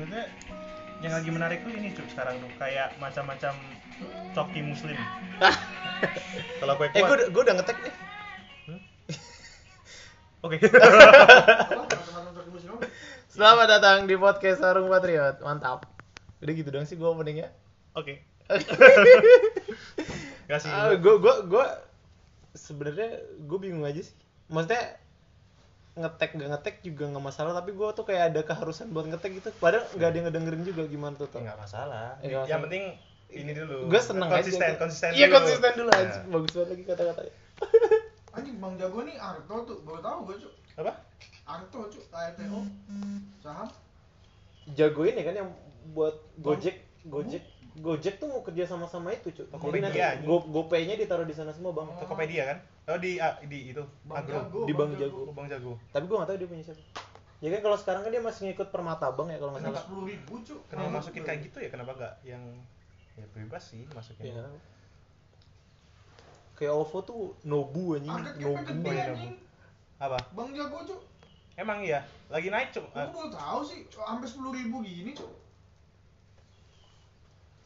sebenarnya yang lagi menarik tuh ini cuk sekarang tuh kayak macam-macam coki muslim kalau kue Eh, gue kuat gue udah ngetek nih. oke musim apa? Selamat datang di podcast Sarung Patriot. Mantap. Udah gitu dong sih gue openingnya. oke kasih Ah, gue gue gue sebenarnya gue bingung aja sih. Maksudnya ngetek gak ngetek juga nggak masalah tapi gue tuh kayak ada keharusan buat ngetek gitu padahal nggak ada yang ngedengerin juga gimana tuh Tom? nggak masalah Eh, yang masalah. penting ini dulu gue seneng konsisten aja konsisten iya dulu. konsisten dulu aja bagus banget lagi kata-katanya Anjing Bang Jago nih Arto tuh, baru tahu gue cuk. apa Arto cuk, ARTO. Saham. jago ini kan yang buat Gojek Gojek Gojek tuh mau kerja sama-sama itu cuy. Jadi Tokopedia. Go GoPay-nya ditaruh di sana semua bang. Tokopedia kan oh di ah, di itu Bang agro Jago. Di Bang Jago. Oh, bang jago Tapi gua nggak tahu dia punya siapa. Ya kan kalau sekarang kan dia masih ngikut Permata Bang ya kalau nggak salah. sepuluh ribu cuk? kenapa Mahal masukin kayak gitu ya kenapa nggak yang ya bebas sih masukin Iya. Kayak OVO tuh Nobu anjing, Nobu. gede Oh, anjing. apa Bang Jago cuk. emang iya lagi naik cuk Gue baru tahu sih, sampai sepuluh ribu gini cuk.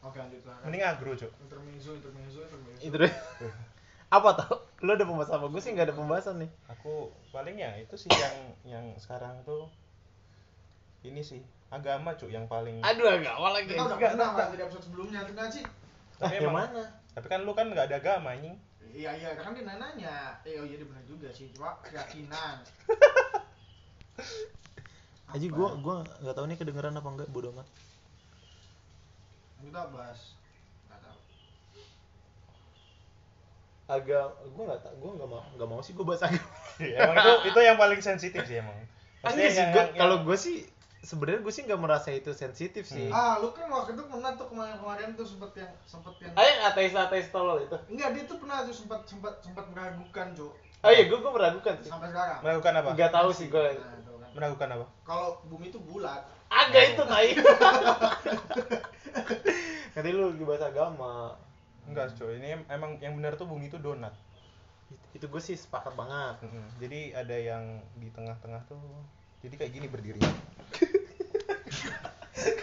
Oke lanjut lah. mending agro cuk Intermezzo, intermezzo, intermezzo. Itu deh. apa tau? Lu ada pembahasan apa? Gue sih nggak ada pembahasan nih. aku paling ya itu sih yang yang sekarang tuh ini sih agama cuk yang paling Aduh agak awal lagi. Kita udah Enggak, pernah enggak. bahas di episode sebelumnya tuh sih? Ah, tapi yang emang- mana? tapi kan lu kan nggak ada agama anjing Iya iya, kan dia nanya. Eh oh iya dia benar juga sih, cuma keyakinan. Aji gua gua nggak tahu nih kedengeran apa enggak bodoh amat. Kita bahas. Nggak tahu. Agak gua nggak tahu, gua nggak mau nggak mau sih gua bahas agama. Iya, emang itu itu yang paling sensitif sih emang Maksudnya Anjir sih, yang- gua- yang- kalau yang- gue sih sebenarnya gue sih nggak merasa itu sensitif sih. Ah, lu kan waktu itu pernah tuh kemarin-kemarin tuh sempet yang sempet yang Ayo ateis ateis tolol itu. Enggak, dia tuh pernah tuh sempat sempat sempat meragukan, Cuk. Oh iya, gue gue meragukan sih. Sampai sekarang. meragukan apa Nggak tahu sih gue. Nah, kan. meragukan apa Kalau bumi itu bulat, Agak itu tai. Nanti lu lagi bahas agama. enggak cuy ini em- emang yang benar tuh bumi itu donat Itu, gue sih sepakat banget. Mm-mm. jadi ada yang di tengah-tengah tuh jadi kayak gini berdiri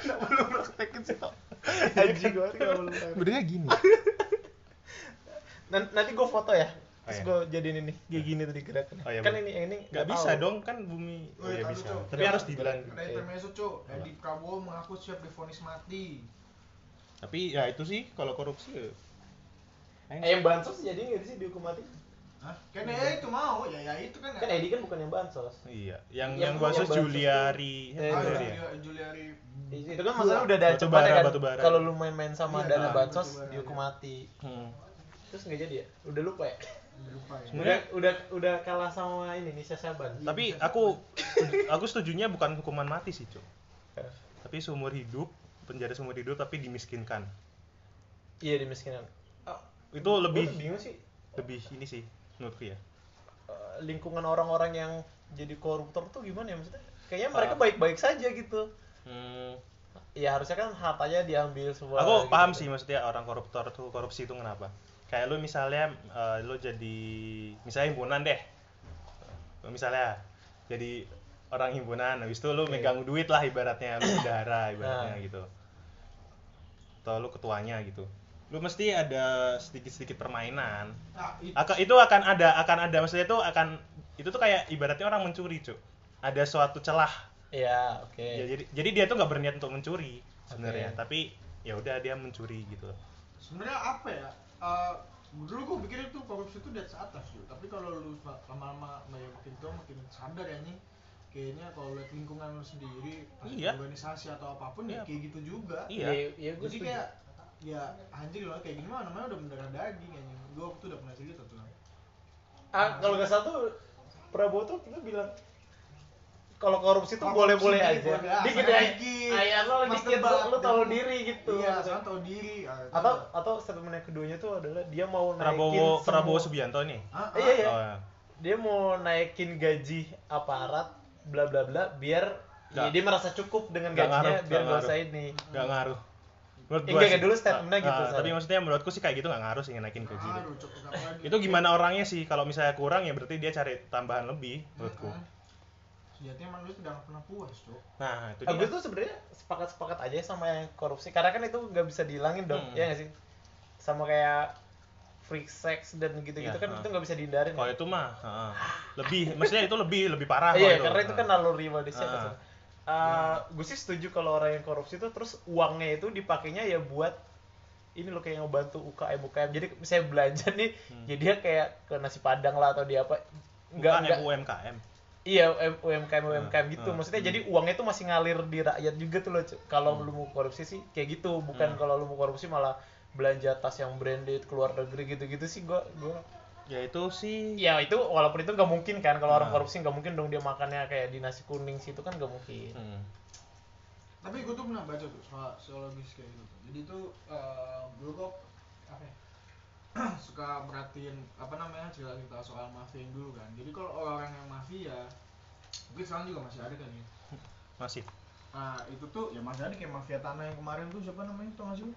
Kenapa lu praktekin sih? Anjing banget berdirinya gini Nan- Nanti gue foto ya. Terus Oh, iya. gue jadiin ini, kayak gini tadi gerakannya. Oh, iya, kan ini ini nggak bisa dong kan bumi oh, Woi, ya tahu, bisa tapi Jangan- harus dibilang ada intermezzo, Cuk. Edi Prabowo mengaku siap divonis mati. tapi ya itu sih kalau korupsi ya Eh, yang bansos jadi nggak sih dihukum mati? Hah? Kan ya itu mau, ya ya itu kan. Kan Edi kan bukan yang bansos. iya yang Yang- yang bansos Juliari ya, Eh, Ah, Juliari ya? Julia- Juliari Itu kan masalah udah ada Batu bara, ya kan. batu bara. Kalau lu main-main sama Iya, dana bansos dihukum iya. mati. Hmm. Terus nggak jadi ya? Udah lupa ya? Ya. Sebenarnya- Udah udah udah kalah sama ini Nisha Saban. tapi aku aku setujunya bukan hukuman mati sih cuy tapi seumur hidup penjara seumur hidup tapi dimiskinkan Iya dimiskinan. Ah, itu lebih bingung sih lebih ini sih menurutku ya eh, lingkungan orang-orang yang jadi koruptor tuh gimana ya maksudnya? Kayaknya Ah. mereka baik-baik saja gitu. hmm, Ya harusnya kan hartanya diambil semua. aku gitu. paham sih maksudnya orang koruptor tuh korupsi itu kenapa kayak lu misalnya eh, lu jadi misalnya himpunan deh misalnya jadi orang himpunan habis itu lu Oke. megang duit lah ibaratnya lu bendahara ibaratnya Nah. gitu atau lu ketuanya gitu lu mesti ada sedikit-sedikit permainan Nah, itu Aka- itu akan ada akan ada maksudnya itu akan itu tuh kayak ibaratnya orang mencuri cuk ada suatu celah Iya, oke. Ya, jadi jadi dia tuh nggak berniat untuk mencuri sebenarnya Oke. tapi ya udah dia mencuri gitu sebenarnya apa ya? Eh, dulu gue pikir itu korupsi itu di atas atas tuh. Tapi kalau lu lama-lama ya, makin tua makin sadar ya nih. Kayaknya kalau lihat lingkungan lu sendiri, Iya. organisasi atau apa pun ya Iya. kayak gitu juga. Iya. Iya, iya gue Jadi setuju. kayak ya anjir loh kayak gini mah namanya udah mendarah daging anjing. Gue waktu itu udah pernah cerita tuh. Ah, kalau nggak salah tuh Prabowo tuh kita bilang kalau korupsi tuh boleh-boleh aja. Dikit ya. Ayat lo dikit lu, lu tahu diri gitu. Iya, soalnya tahu diri. Ah, itu Atau atau statement yang keduanya tuh adalah dia mau naikin Prabowo semua- Prabowo Subianto nih Ah, ah. Iya, iya. oh, ya. Dia mau naikin gaji aparat bla bla bla biar ya, Nggak. dia merasa cukup dengan Nggak gajinya ngaruh, biar nggak nggak usah ngaruh. ini. nggak ngaruh menurut gua enggak, sih. dulu statementnya Ah, gitu, ah, Sar. tapi maksudnya menurutku sih kayak gitu nggak ngaruh sih naikin gaji apa lagi. itu gimana orangnya sih kalau misalnya kurang ya berarti dia cari tambahan lebih menurutku Mm-mm. sejatinya manusia tidak akan pernah puas cok nah itu Nah, dia tuh sebenarnya sepakat-sepakat aja sama yang korupsi karena kan itu nggak bisa dihilangin dong, Hmm. ya nggak sih? Sama kayak freak sex dan gitu-gitu Ya, kan ha. itu nggak bisa dihindarin. kalau ya. itu mah heeh. lebih maksudnya itu lebih lebih parah Iya, karena itu kan naluri manusia. Ah. kan. Uh, gue sih setuju kalau orang yang korupsi itu terus uangnya itu dipakainya ya buat ini loh kayak ngebantu UKM UKM. Jadi misalnya belanja nih, Hmm. jadi dia kayak ke nasi padang lah atau di apa? enggak Enggak enggak. UMKM Iya, UM- UMKM UMKM gitu. ah, Maksudnya hmm. jadi uangnya itu masih ngalir di rakyat juga tuh loh. Kalau Hmm. lu mau korupsi sih kayak gitu, bukan Hmm. kalau lu mau korupsi malah belanja tas yang branded keluar negeri gitu-gitu sih gua gua ya itu sih ya itu walaupun itu nggak mungkin kan kalau orang Nah. korupsi nggak mungkin dong dia makannya kayak di nasi kuning situ kan nggak mungkin Hmm. tapi gue tuh pernah baca tuh soal psikologis kayak gitu tuh jadi tuh eh, dulu kok apa ya, suka merhatiin apa namanya cerita cerita soal mafia yang dulu kan. Jadi kalau orang-orang yang mafia mungkin sekarang juga masih ada kan ya? Masih. Nah itu tuh ya masih ada kayak mafia tanah yang kemarin tuh siapa namanya tau gak sih lu?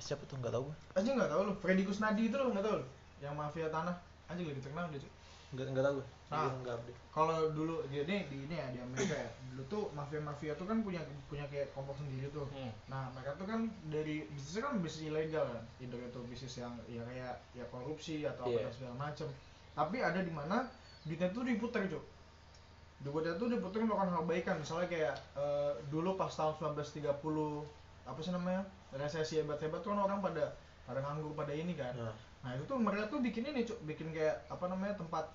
siapa tuh? Nggak tahu aja nggak tahu lu Freddy Kusnadi itu lo nggak tahu lu? Yang mafia tanah. Anjing lagi terkenal dia cuy nggak nggak tahu Nah. Dia nggak update. kalau dulu dia nih di ini ya di Amerika ya. Dulu tuh mafia mafia tuh kan punya punya kayak kelompok sendiri tuh. Hmm. nah mereka tuh kan dari bisnisnya kan bisnis ilegal kan. Either itu bisnis yang ya kayak ya korupsi atau apa Iya. dan segala macem. Tapi ada di mana duitnya tuh diputar cok duitnya tuh diputar melakukan hal baikan misalnya kayak eh, dulu pas tahun 1930 apa sih namanya resesi hebat-hebat tuh kan orang pada pada nganggur pada ini kan. Nah. Nah itu tuh mereka tuh bikin ini cuk, bikin kayak apa namanya tempat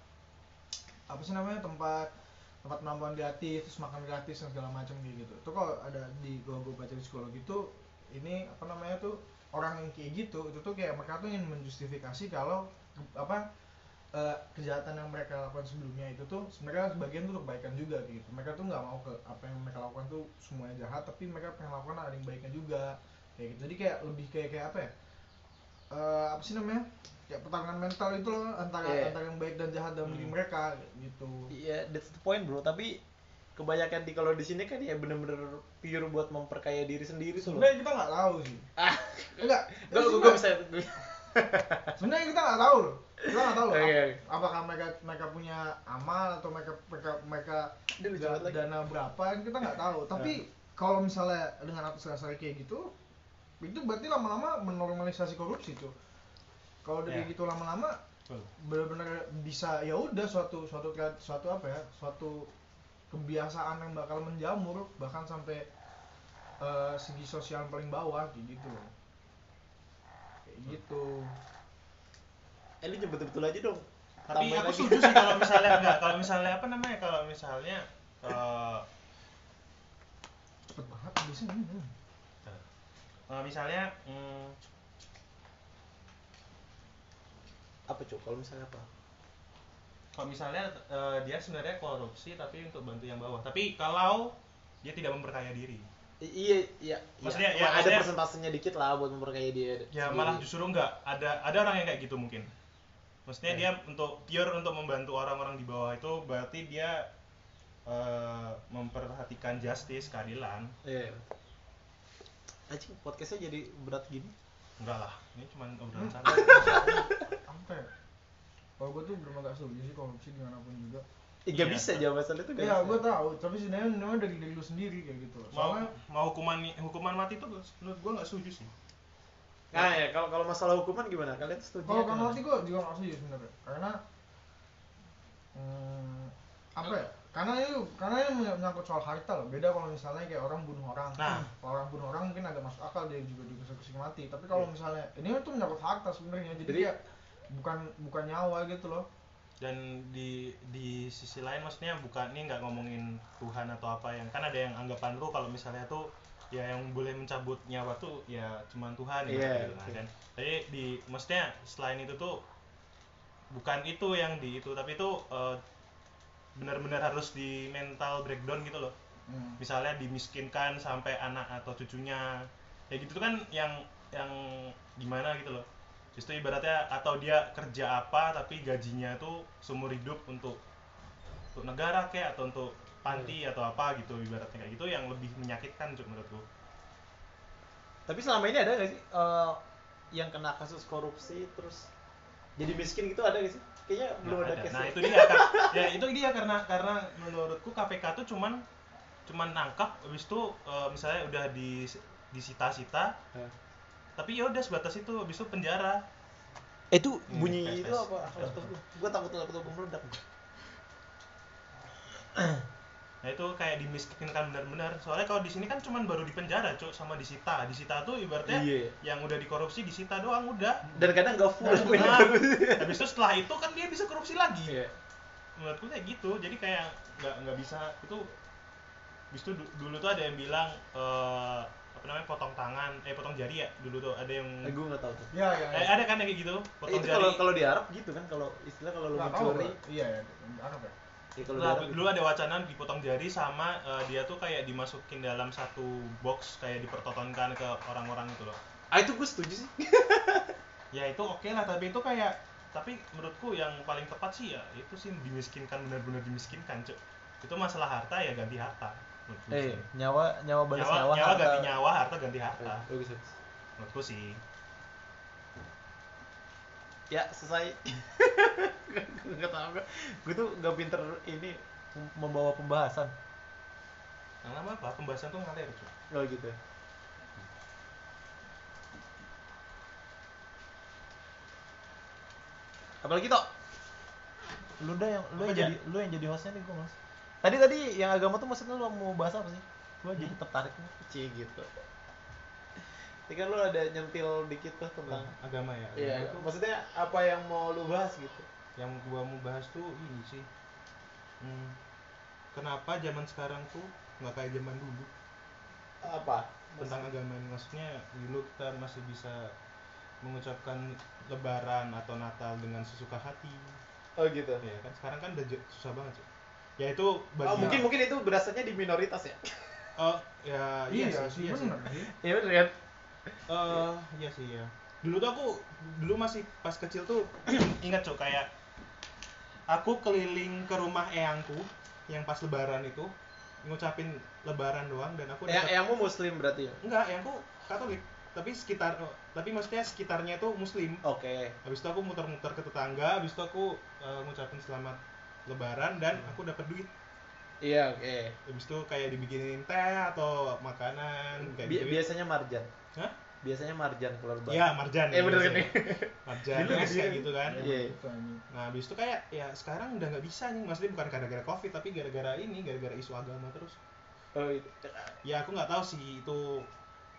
apa sih namanya tempat tempat penampungan gratis, terus makan gratis dan segala macam gitu. Tuh kalau ada di gua gua baca di psikologi tuh ini apa namanya tuh orang yang kayak gitu itu tuh kayak mereka tuh ingin menjustifikasi kalau apa eh, kejahatan yang mereka lakukan sebelumnya itu tuh sebenarnya sebagian tuh kebaikan juga gitu. Mereka tuh nggak mau ke apa yang mereka lakukan tuh semuanya jahat, tapi mereka pengen lakukan ada yang baiknya juga kayak gitu. Jadi kayak lebih kayak kayak apa ya? eh apa sih namanya ya pertarungan mental itu loh antara Iya. antara yang baik dan jahat dalam diri Hmm. mereka gitu. Iya that's the point bro. Tapi kebanyakan di kalau di sini kan ya bener-bener pure buat memperkaya diri sendiri tuh loh. Sebenarnya kita nggak tahu sih. Ah. Enggak. Gue gue bisa sebenarnya kita nggak tahu loh. Kita nggak tahu Oke, ap- apakah mereka mereka punya amal atau mereka mereka mereka Dia lucu da- banget lagi. dana berapa kan kita nggak tahu. Tapi kalau misalnya dengan atas dasar kayak gitu itu berarti lama-lama menormalisasi korupsi tuh kalau udah Ya. kayak gitu lama-lama benar-benar bisa ya udah suatu suatu suatu apa ya suatu kebiasaan yang bakal menjamur bahkan sampai eh, segi sosial paling bawah kayak gitu loh kayak gitu eh lu nyebut betul aja dong tapi Tambahin aku lagi. setuju sih kalau misalnya enggak kalau misalnya apa namanya kalau misalnya eh, cepet banget biasanya hmm. eh, misalnya hmm, apa cuy kalau misalnya apa? Kalau misalnya eh, dia sebenarnya korupsi tapi untuk bantu yang bawah. Tapi kalau dia tidak memperkaya diri. I- iya iya. Maksudnya, iya. ya, ada persentasenya dikit lah buat memperkaya dia ya sendiri. malah justru enggak. Ada ada orang yang kayak gitu mungkin. Maksudnya Ya. dia untuk pure untuk membantu orang-orang di bawah itu berarti dia eh, memperhatikan justice keadilan. Iya. Anjing podcastnya jadi berat gini enggak lah ini cuma obrolan Hmm. santai apa ya kalau gue tuh belum agak setuju sih korupsi di mana pun juga Eh, gak Iya. bisa jawab masalah itu gak ya bisa. gue tahu tapi sebenarnya memang dari dari lu sendiri kayak gitu loh mau soalnya mau hukuman hukuman mati itu menurut gua nggak setuju sih Nah ya kalau kalau masalah hukuman gimana? Kalian setuju? kalau gimana? kan nanti gue juga nggak setuju sebenarnya karena hmm, apa ya karena itu karena ini menyangkut soal harta loh. Beda kalau misalnya kayak orang bunuh orang. Nah. kalau orang bunuh orang mungkin agak masuk akal dia juga dieksekusi mati. Tapi kalau misalnya ini tuh menyangkut harta sebenarnya. Jadi, Jadi- kayak bukan bukan nyawa gitu loh. Dan di di sisi lain maksudnya bukan ini nggak ngomongin Tuhan atau apa yang kan ada yang anggapan tuh kalau misalnya tuh ya yang boleh mencabut nyawa tuh ya cuman Tuhan Iya, gitu nah, oke. kan jadi di maksudnya selain itu tuh bukan itu yang di itu tapi itu eh, benar-benar harus di mental breakdown gitu loh. Hmm. misalnya dimiskinkan sampai anak atau cucunya. Kayak gitu tuh kan yang yang gimana gitu loh. Justru ibaratnya atau dia kerja apa tapi gajinya tuh seumur hidup untuk untuk negara kayak atau untuk panti atau apa gitu ibaratnya kayak gitu yang lebih menyakitkan cuk menurutku Tapi selama ini ada gak sih eh, yang kena kasus korupsi terus jadi miskin gitu ada gak sih kayaknya belum ada, ada. case Nah ya. itu dia kan. ya itu dia karena karena menurutku KPK tuh cuman cuman nangkap habis itu eh, misalnya udah di disita-sita Hah. tapi ya udah sebatas itu habis itu penjara. Eh, itu Hmm, bunyi tes, itu apa? Gua. Gua takut gua meledak. Nah itu kayak dimiskinkan benar-benar. Soalnya kalau di sini kan cuman baru di penjara, cuk, sama disita. Disita tuh ibaratnya Iya. yang udah dikorupsi disita doang udah. Dan kadang nggak full. Nah, habis itu setelah itu kan dia bisa korupsi lagi. Iya. Menurutku kayak gitu. Jadi kayak nggak nggak bisa itu. Habis itu du- dulu tuh ada yang bilang eh, apa namanya potong tangan, eh potong jari ya dulu tuh ada yang Eh, gua nggak tahu tuh. ya ya, eh, ya. ada kan yang kayak gitu potong itu jari. kalau kalau di Arab gitu kan kalau istilah kalau lu mencuri iya ya Arab ya ya kalau Nah, dulu ada wacana dipotong jari sama eh, dia tuh kayak dimasukin dalam satu box kayak dipertontonkan ke orang-orang gitu loh. ah itu gue setuju sih Ya itu oke lah, tapi itu kayak tapi menurutku yang paling tepat sih ya itu sih dimiskinkan benar-benar dimiskinkan, Cuk. Itu masalah harta ya ganti harta. eh sih. nyawa nyawa balas nyawa, nyawa, nyawa harta. ganti nyawa, harta ganti harta. Eh, bagus bagus. Menurutku sih. Ya selesai. Gue nggak tahu gue tuh nggak pinter ini mem- membawa pembahasan. Lama apa? Pembahasan tuh ngalir, Cuk. oh gitu apalagi tok? Lu dah yang lu Apa yang jadi lu yang jadi hostnya nih gue mas tadi tadi yang agama tuh maksudnya lu mau bahas apa sih? Gue jadi Hmm. tertarik nih cie gitu ini kan lu ada nyentil dikit tuh tentang agama ya. iya. Tuh maksudnya apa yang mau lu bahas gitu? Yang gua mau bahas tuh ini sih. Hmm, kenapa zaman sekarang tuh nggak kayak zaman dulu? apa? Tentang agama ini. Maksudnya dulu kita masih bisa mengucapkan lebaran atau natal dengan sesuka hati. Oh gitu? Ya kan? Sekarang kan udah susah banget sih. Ya itu bagi Oh, mungkin mungkin itu berasanya di minoritas ya? Oh ya iya, iya sih iya sih. iya bener kan Eh, iya sih ya dulu tuh aku dulu masih pas kecil tuh ingat cok kayak aku keliling ke rumah eyangku yang pas lebaran itu ngucapin lebaran doang dan aku dapet- eyangmu muslim berarti ya? Enggak eyangku katolik. Tapi sekitar tapi maksudnya sekitarnya itu muslim. Oke. Habis itu aku muter-muter ke tetangga habis itu aku eh, ngucapin selamat lebaran dan aku dapat duit iya oke habis itu kayak dibikinin teh atau makanan kayak Bi- gitu biasanya marjan Hah? biasanya marjan kalau lebaran Iya, marjan. Eh, bener kan biasanya. nih? Marjan, es gitu kayak ya. gitu kan. Iya. Anjing. Nah, habis itu kayak ya sekarang udah nggak bisa nih. Maksudnya bukan gara-gara Covid, tapi gara-gara ini, gara-gara isu agama terus. oh itu Ya aku nggak tahu sih itu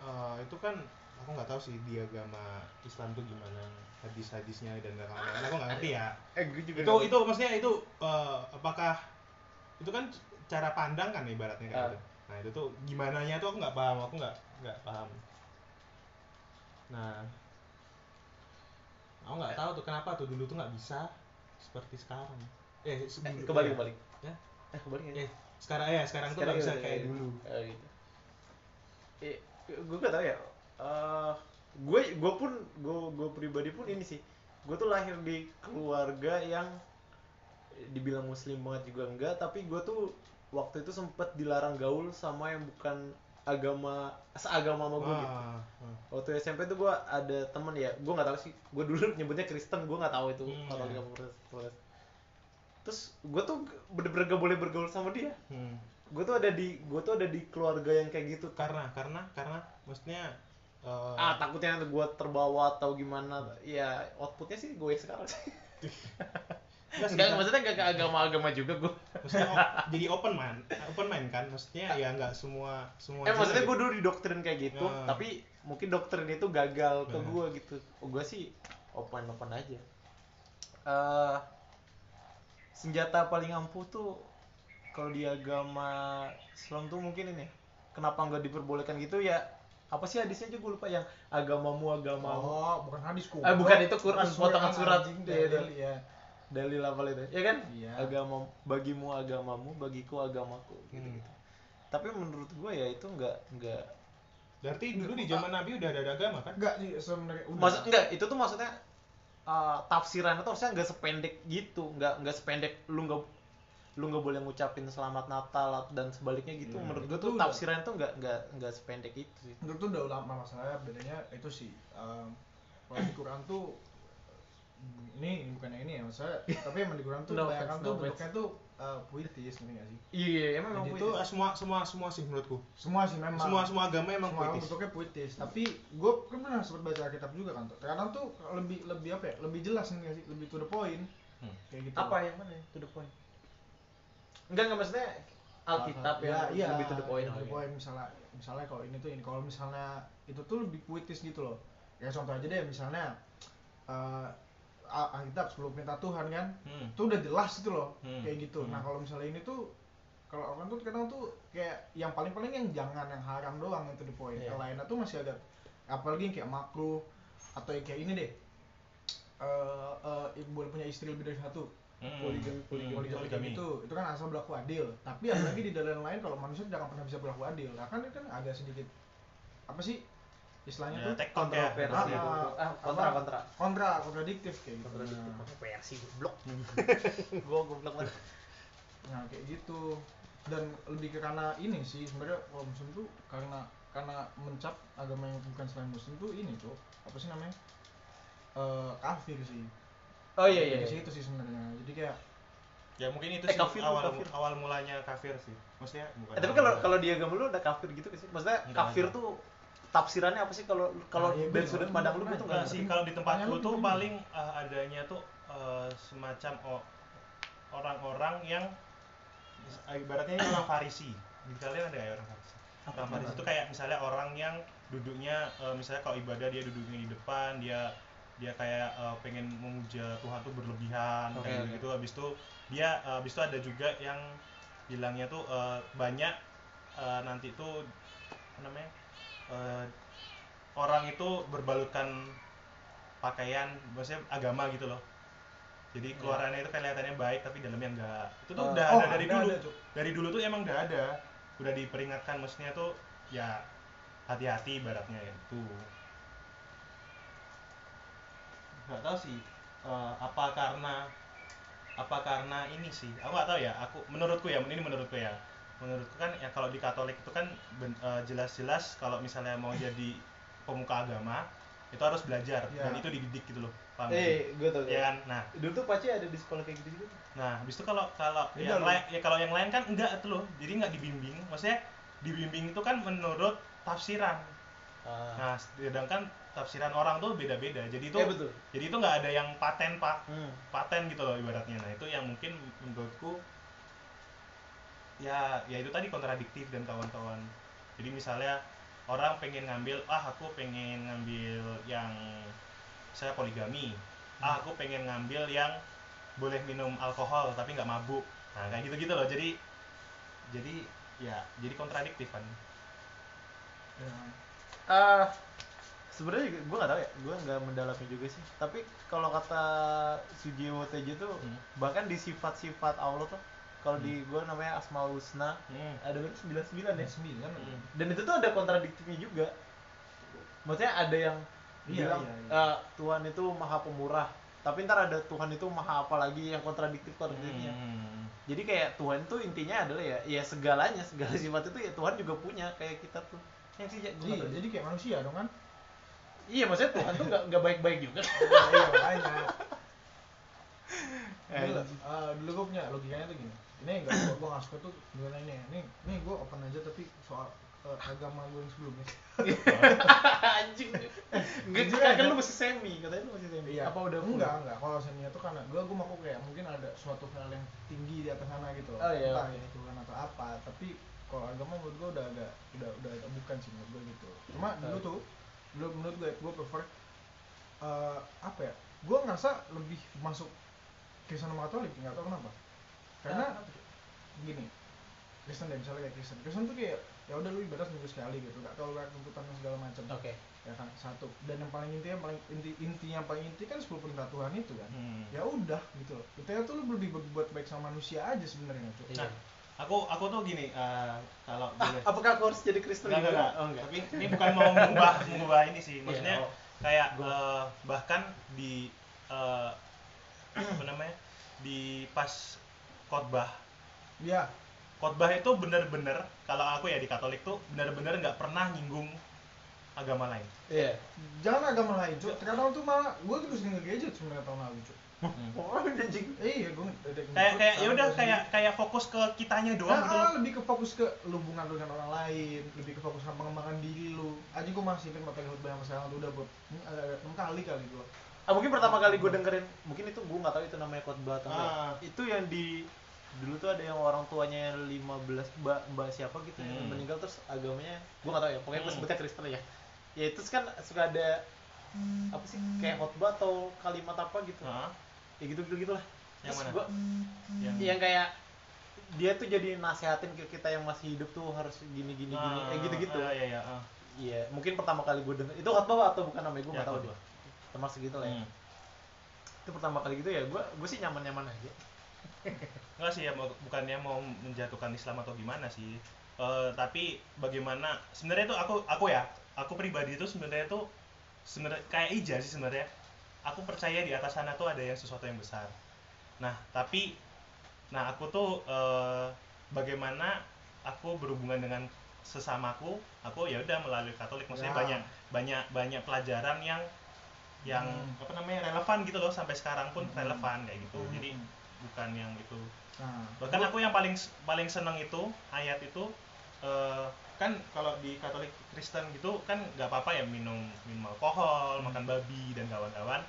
eh, itu kan aku nggak tahu sih di agama Islam tuh gimana hadis-hadisnya dan lain-lain. Aku nggak ngerti ya. eh gue juga itu itu maksudnya itu eh, apakah itu kan cara pandang kan ibaratnya kayak Ah. gitu. Nah itu tuh gimana nya tuh aku nggak paham, aku nggak nggak paham. Nah, aku nggak tahu tuh kenapa tuh dulu tuh nggak bisa seperti sekarang. Eh, eh, sebelum kebalik kebalik Ya? eh kebalik ya Eh, sekarang ya sekarang, tuh nggak bisa kayak gitu. dulu. oh, gitu eh, gue gak tau ya Eh, gue gue pun gue gue pribadi pun ini sih gue tuh lahir di keluarga yang dibilang muslim banget juga enggak tapi gue tuh waktu itu sempet dilarang gaul sama yang bukan agama seagama sama gue gitu Ah, waktu SMP tuh gue ada temen ya gue nggak tahu sih gue dulu nyebutnya Kristen gue nggak tahu itu Hmm, iya. apa Protestan. terus gue tuh bener-bener gak boleh bergaul sama dia Hmm. gue tuh ada di gue tuh ada di keluarga yang kayak gitu Karena karena karena maksudnya eh, ah takutnya gue terbawa atau gimana ya outputnya sih gue sekarang sih, Enggak, maksudnya gak ke agama-agama juga gue maksudnya jadi open mind open mind kan? Maksudnya ya nggak semua semua eh maksudnya gue dulu didoktrin kayak gitu Ah. tapi mungkin doktrin itu gagal ke gue gitu. Oh, gue sih open open aja. Eh senjata paling ampuh tuh kalau di agama Islam tuh mungkin ini. Kenapa nggak diperbolehkan gitu? Ya apa sih hadisnya aja gue lupa yang agamamu agamamu. Oh bukan hadis kok Eh, bukan, itu Quran, potongan surat. Iya, iya. ya dalil apa itu. Ya kan? Iya. agama bagimu agamamu bagiku agamaku gitu Hmm. gitu tapi menurut gue ya itu nggak nggak berarti dulu di zaman Nabi udah ada agama kan? Enggak sih sebenarnya maksud enggak itu tuh maksudnya uh, tafsirannya tuh harusnya nggak sependek gitu nggak nggak sependek lu nggak lu nggak boleh ngucapin selamat Natal dan sebaliknya gitu. Iya, menurut gue tuh tafsirannya tuh nggak nggak nggak sependek itu sih. Menurut tuh udah ulama masalahnya bedanya itu sih em, kalau di Quran tuh ini bukan yang ini ya maksudnya tapi emang di Quran tuh No kebanyakan offense, tuh bentuknya tuh uh, puitis ngerti gak sih? Iya emang Jadi emang itu puitis. semua semua semua sih menurutku. Semua sih memang. Semua semua agama emang semua puitis. bentuknya puitis. Tapi gue kan pernah sempat baca Alkitab juga kan tuh kadang tuh lebih lebih apa ya lebih jelas nih sih? Lebih to the point. Hmm. kayak gitu. Apa yang mana? Ya? to the point. Enggak enggak maksudnya Alkitab ya, iya, lebih to the point, to the point misalnya misalnya kalau ini tuh ini kalau misalnya itu tuh lebih puitis gitu loh. Ya contoh aja deh misalnya Alkitab 10 perintah Tuhan kan Hmm. itu udah jelas gitu loh Hmm. kayak gitu nah Hmm. kalau misalnya ini tuh kalau orang tuh kadang tuh kayak yang paling paling yang jangan yang haram doang yang to the point Iya. yang lainnya tuh masih agak apalagi yang kayak makruh atau yang kayak ini deh eh eh, boleh punya istri lebih dari satu Hmm. Poligami- Hmm, poligami kayak gitu itu kan asal berlaku adil tapi ada lagi di dalam lain kalau manusia jangan pernah bisa berlaku adil nah kan itu kan agak sedikit apa sih istilahnya Ya, tuh tektok ya. kontroversi. Ah, ah, ah kontra apa? kontra. Kontra kontradiktif kayak gitu. Kontradiktif. Nah, pakai versi goblok? Gua goblok banget. Nah kayak gitu. Dan lebih ke karena ini sih sebenarnya kalau muslim tuh karena karena mencap agama yang bukan selain muslim tuh ini tuh apa sih namanya? Eh kafir sih. Oh iya iya, Di iya. situ sih sebenarnya. Jadi kayak ya mungkin itu Eh, sih kafir awal kafir. awal mulanya kafir sih. Maksudnya bukan Eh, tapi kalau kalau di agama lu ada kafir gitu sih? Maksudnya Nggak kafir ada. tuh tafsirannya apa sih kalau kalau Nah, iya, dari gua sudut pandang lu nggak Enggak sih ngerti kalau di tempatku Pertanyaan tuh lu paling eh, adanya tuh eh, semacam orang-orang yang ibaratnya ini orang Farisi. Di kalian ada kayak orang Farisi? Orang Farisi itu kayak misalnya orang yang duduknya eh, misalnya kalau ibadah dia duduknya di depan, dia dia kayak eh, pengen memuja Tuhan tuh berlebihan Oke, kayak oke. gitu. Habis itu dia eh, habis itu ada juga yang bilangnya tuh eh, banyak eh, nanti tuh apa namanya? Eh, orang itu berbalutkan pakaian maksudnya agama gitu loh. Jadi keluarannya itu kelihatannya baik tapi dalamnya enggak. Itu tuh Oh, udah oh, ada dari dulu. ada tuh. dari dulu tuh emang udah ada. Udah diperingatkan maksudnya tuh ya hati-hati ibaratnya ya itu nggak tahu sih eh, apa karena apa karena ini sih. Aku nggak tahu ya aku menurutku ya ini menurutku ya menurutku kan ya kalau di Katolik itu kan eh, jelas-jelas kalau misalnya mau jadi pemuka agama itu harus belajar Ya. dan itu dididik gitu loh paham eh gue tau ya kan nah dulu tuh paci ada di sekolah kayak gitu juga Nah, habis itu kalau kalau Beda yang lain ya kalau yang lain kan enggak tuh loh. Jadi enggak dibimbing. Maksudnya dibimbing itu kan menurut tafsiran. ah. Nah, sedangkan tafsiran orang tuh beda-beda. Jadi itu Eh, betul. jadi itu nggak ada yang paten, Pak. Hmm. Paten gitu loh ibaratnya. Nah, itu yang mungkin menurutku ya ya itu tadi kontradiktif dan kawan-kawan. Jadi misalnya orang pengen ngambil, ah aku pengen ngambil yang saya poligami. Ah, aku pengen ngambil yang boleh minum alkohol tapi nggak mabuk. Nah, kayak gitu-gitu loh. Jadi jadi ya jadi kontradiktif kan. ya, Ah, sebenarnya gue nggak tahu ya gue nggak mendalami juga sih tapi kalau kata Sujiwo Tejo tuh Hmm. bahkan di sifat-sifat Allah tuh kalau di gue namanya Asmaul Husna. Hmm. ada sembilan sembilan ya? Sembilan. Hmm. dan itu tuh ada kontradiktifnya juga. Maksudnya ada yang Iya, bilang iya, iya. "Eh, Tuhan itu maha pemurah. Tapi ntar ada Tuhan itu maha apa lagi yang kontradiktif kontradiktifnya. Hmm. jadi kayak Tuhan tuh intinya adalah ya ya segalanya segala sifat itu ya Tuhan juga punya kayak kita tuh. Yang sih iya jadi kayak manusia dong kan? Iya maksudnya Tuhan tuh nggak nggak baik-baik juga. Iya makanya. Eh, dulu, eh, dulu gue punya logikanya tuh gini ini enggak gue gue nggak suka tuh gimana ini ini ini gue open aja tapi soal eh, agama gue yang sebelumnya. Anjing. Enggak kan aja. lu masih semi katanya lu masih semi. Iya. Apa udah enggak enggak. Kalau seninya tuh karena gue gue mau kayak mungkin ada suatu hal yang tinggi di atas sana gitu loh. Oh, iya, entah ini Tuhan atau apa tapi kalau agama menurut gue udah agak udah udah agak bukan sih menurut gue gitu. Cuma dulu Oh. tuh dulu menurut gue gue prefer eh, apa ya? Gue ngerasa lebih masuk Kristen sama Katolik nggak tahu kenapa karena tuh? gini Kristen deh misalnya kayak Kristen Kristen tuh kayak ya udah lu ibadah seminggu sekali gitu nggak terlalu banyak tuntutan dan segala macam oke ya kan satu dan yang paling inti yang paling inti inti yang paling inti kan 10 perintah Tuhan itu kan Hmm. ya udah gitu loh intinya tuh lu lebih berbuat baik sama manusia aja sebenarnya Iya. Nah, aku aku tuh gini eh, kalau Ah, boleh apakah aku harus jadi Kristen Enggak, enggak, oh enggak Tapi ini bukan mau mengubah mengubah ini sih. Maksudnya Iya, oh. kayak eh, bahkan di eh, apa namanya? Di pas khotbah. ya Khotbah itu bener-bener kalau aku ya di Katolik tuh bener-bener nggak pernah nyinggung agama lain Iya. jangan agama lain cuk terkadang tuh malah gue tuh sering nge-gadget sebenarnya tahun lalu cuk Oh, anjing. eh iya gue kayak kayak ya udah kayak kayak fokus ke kitanya doang gitu Nah, lebih ke fokus ke hubungan lu dengan orang lain, lebih ke fokus ke pengembangan diri lu. Aja gue masih ingat materi khutbah yang sekarang tuh udah buat ini agak agak enam kali kali gue. Ah, mungkin pertama kali gue dengerin, mungkin itu gue nggak tahu itu namanya khotbah atau enggak. Ah. Itu yang di dulu tuh ada yang orang tuanya yang 15 mbak mbak siapa gitu yang Hmm. meninggal terus agamanya gue nggak tahu ya pokoknya gue Hmm. sebutnya Kristen ya ya itu kan suka ada apa sih kayak khotbah atau kalimat apa gitu Hah? ya gitu gitu gitulah Yang terus mana? gua yang yang kayak dia tuh jadi nasehatin ke kita yang masih hidup tuh harus gini gini gini Ah, eh gitu gitu ah, iya iya ah. iya mungkin pertama kali gue denger itu khotbah atau bukan namanya gue Ya, nggak tahu deh termasuk gitu lah ya. Hmm. itu pertama kali gitu ya gue gue sih nyaman nyaman aja. Enggak sih ya mau- bukannya mau menjatuhkan Islam atau gimana sih. Eh, tapi bagaimana sebenarnya itu aku aku ya aku pribadi itu sebenarnya itu sebenarnya kayak Ija sih sebenarnya. Aku percaya di atas sana tuh ada yang sesuatu yang besar. Nah tapi nah aku tuh eh, bagaimana aku berhubungan dengan sesamaku aku ya udah melalui Katolik. Maksudnya Ya. banyak banyak banyak pelajaran yang yang Hmm. apa namanya relevan gitu loh sampai sekarang pun Hmm. relevan kayak gitu Hmm. jadi bukan yang itu Nah, bahkan aku yang paling paling seneng itu ayat itu eh, kan kalau di Katolik Kristen gitu kan nggak apa-apa ya minum minum alkohol makan babi dan kawan-kawan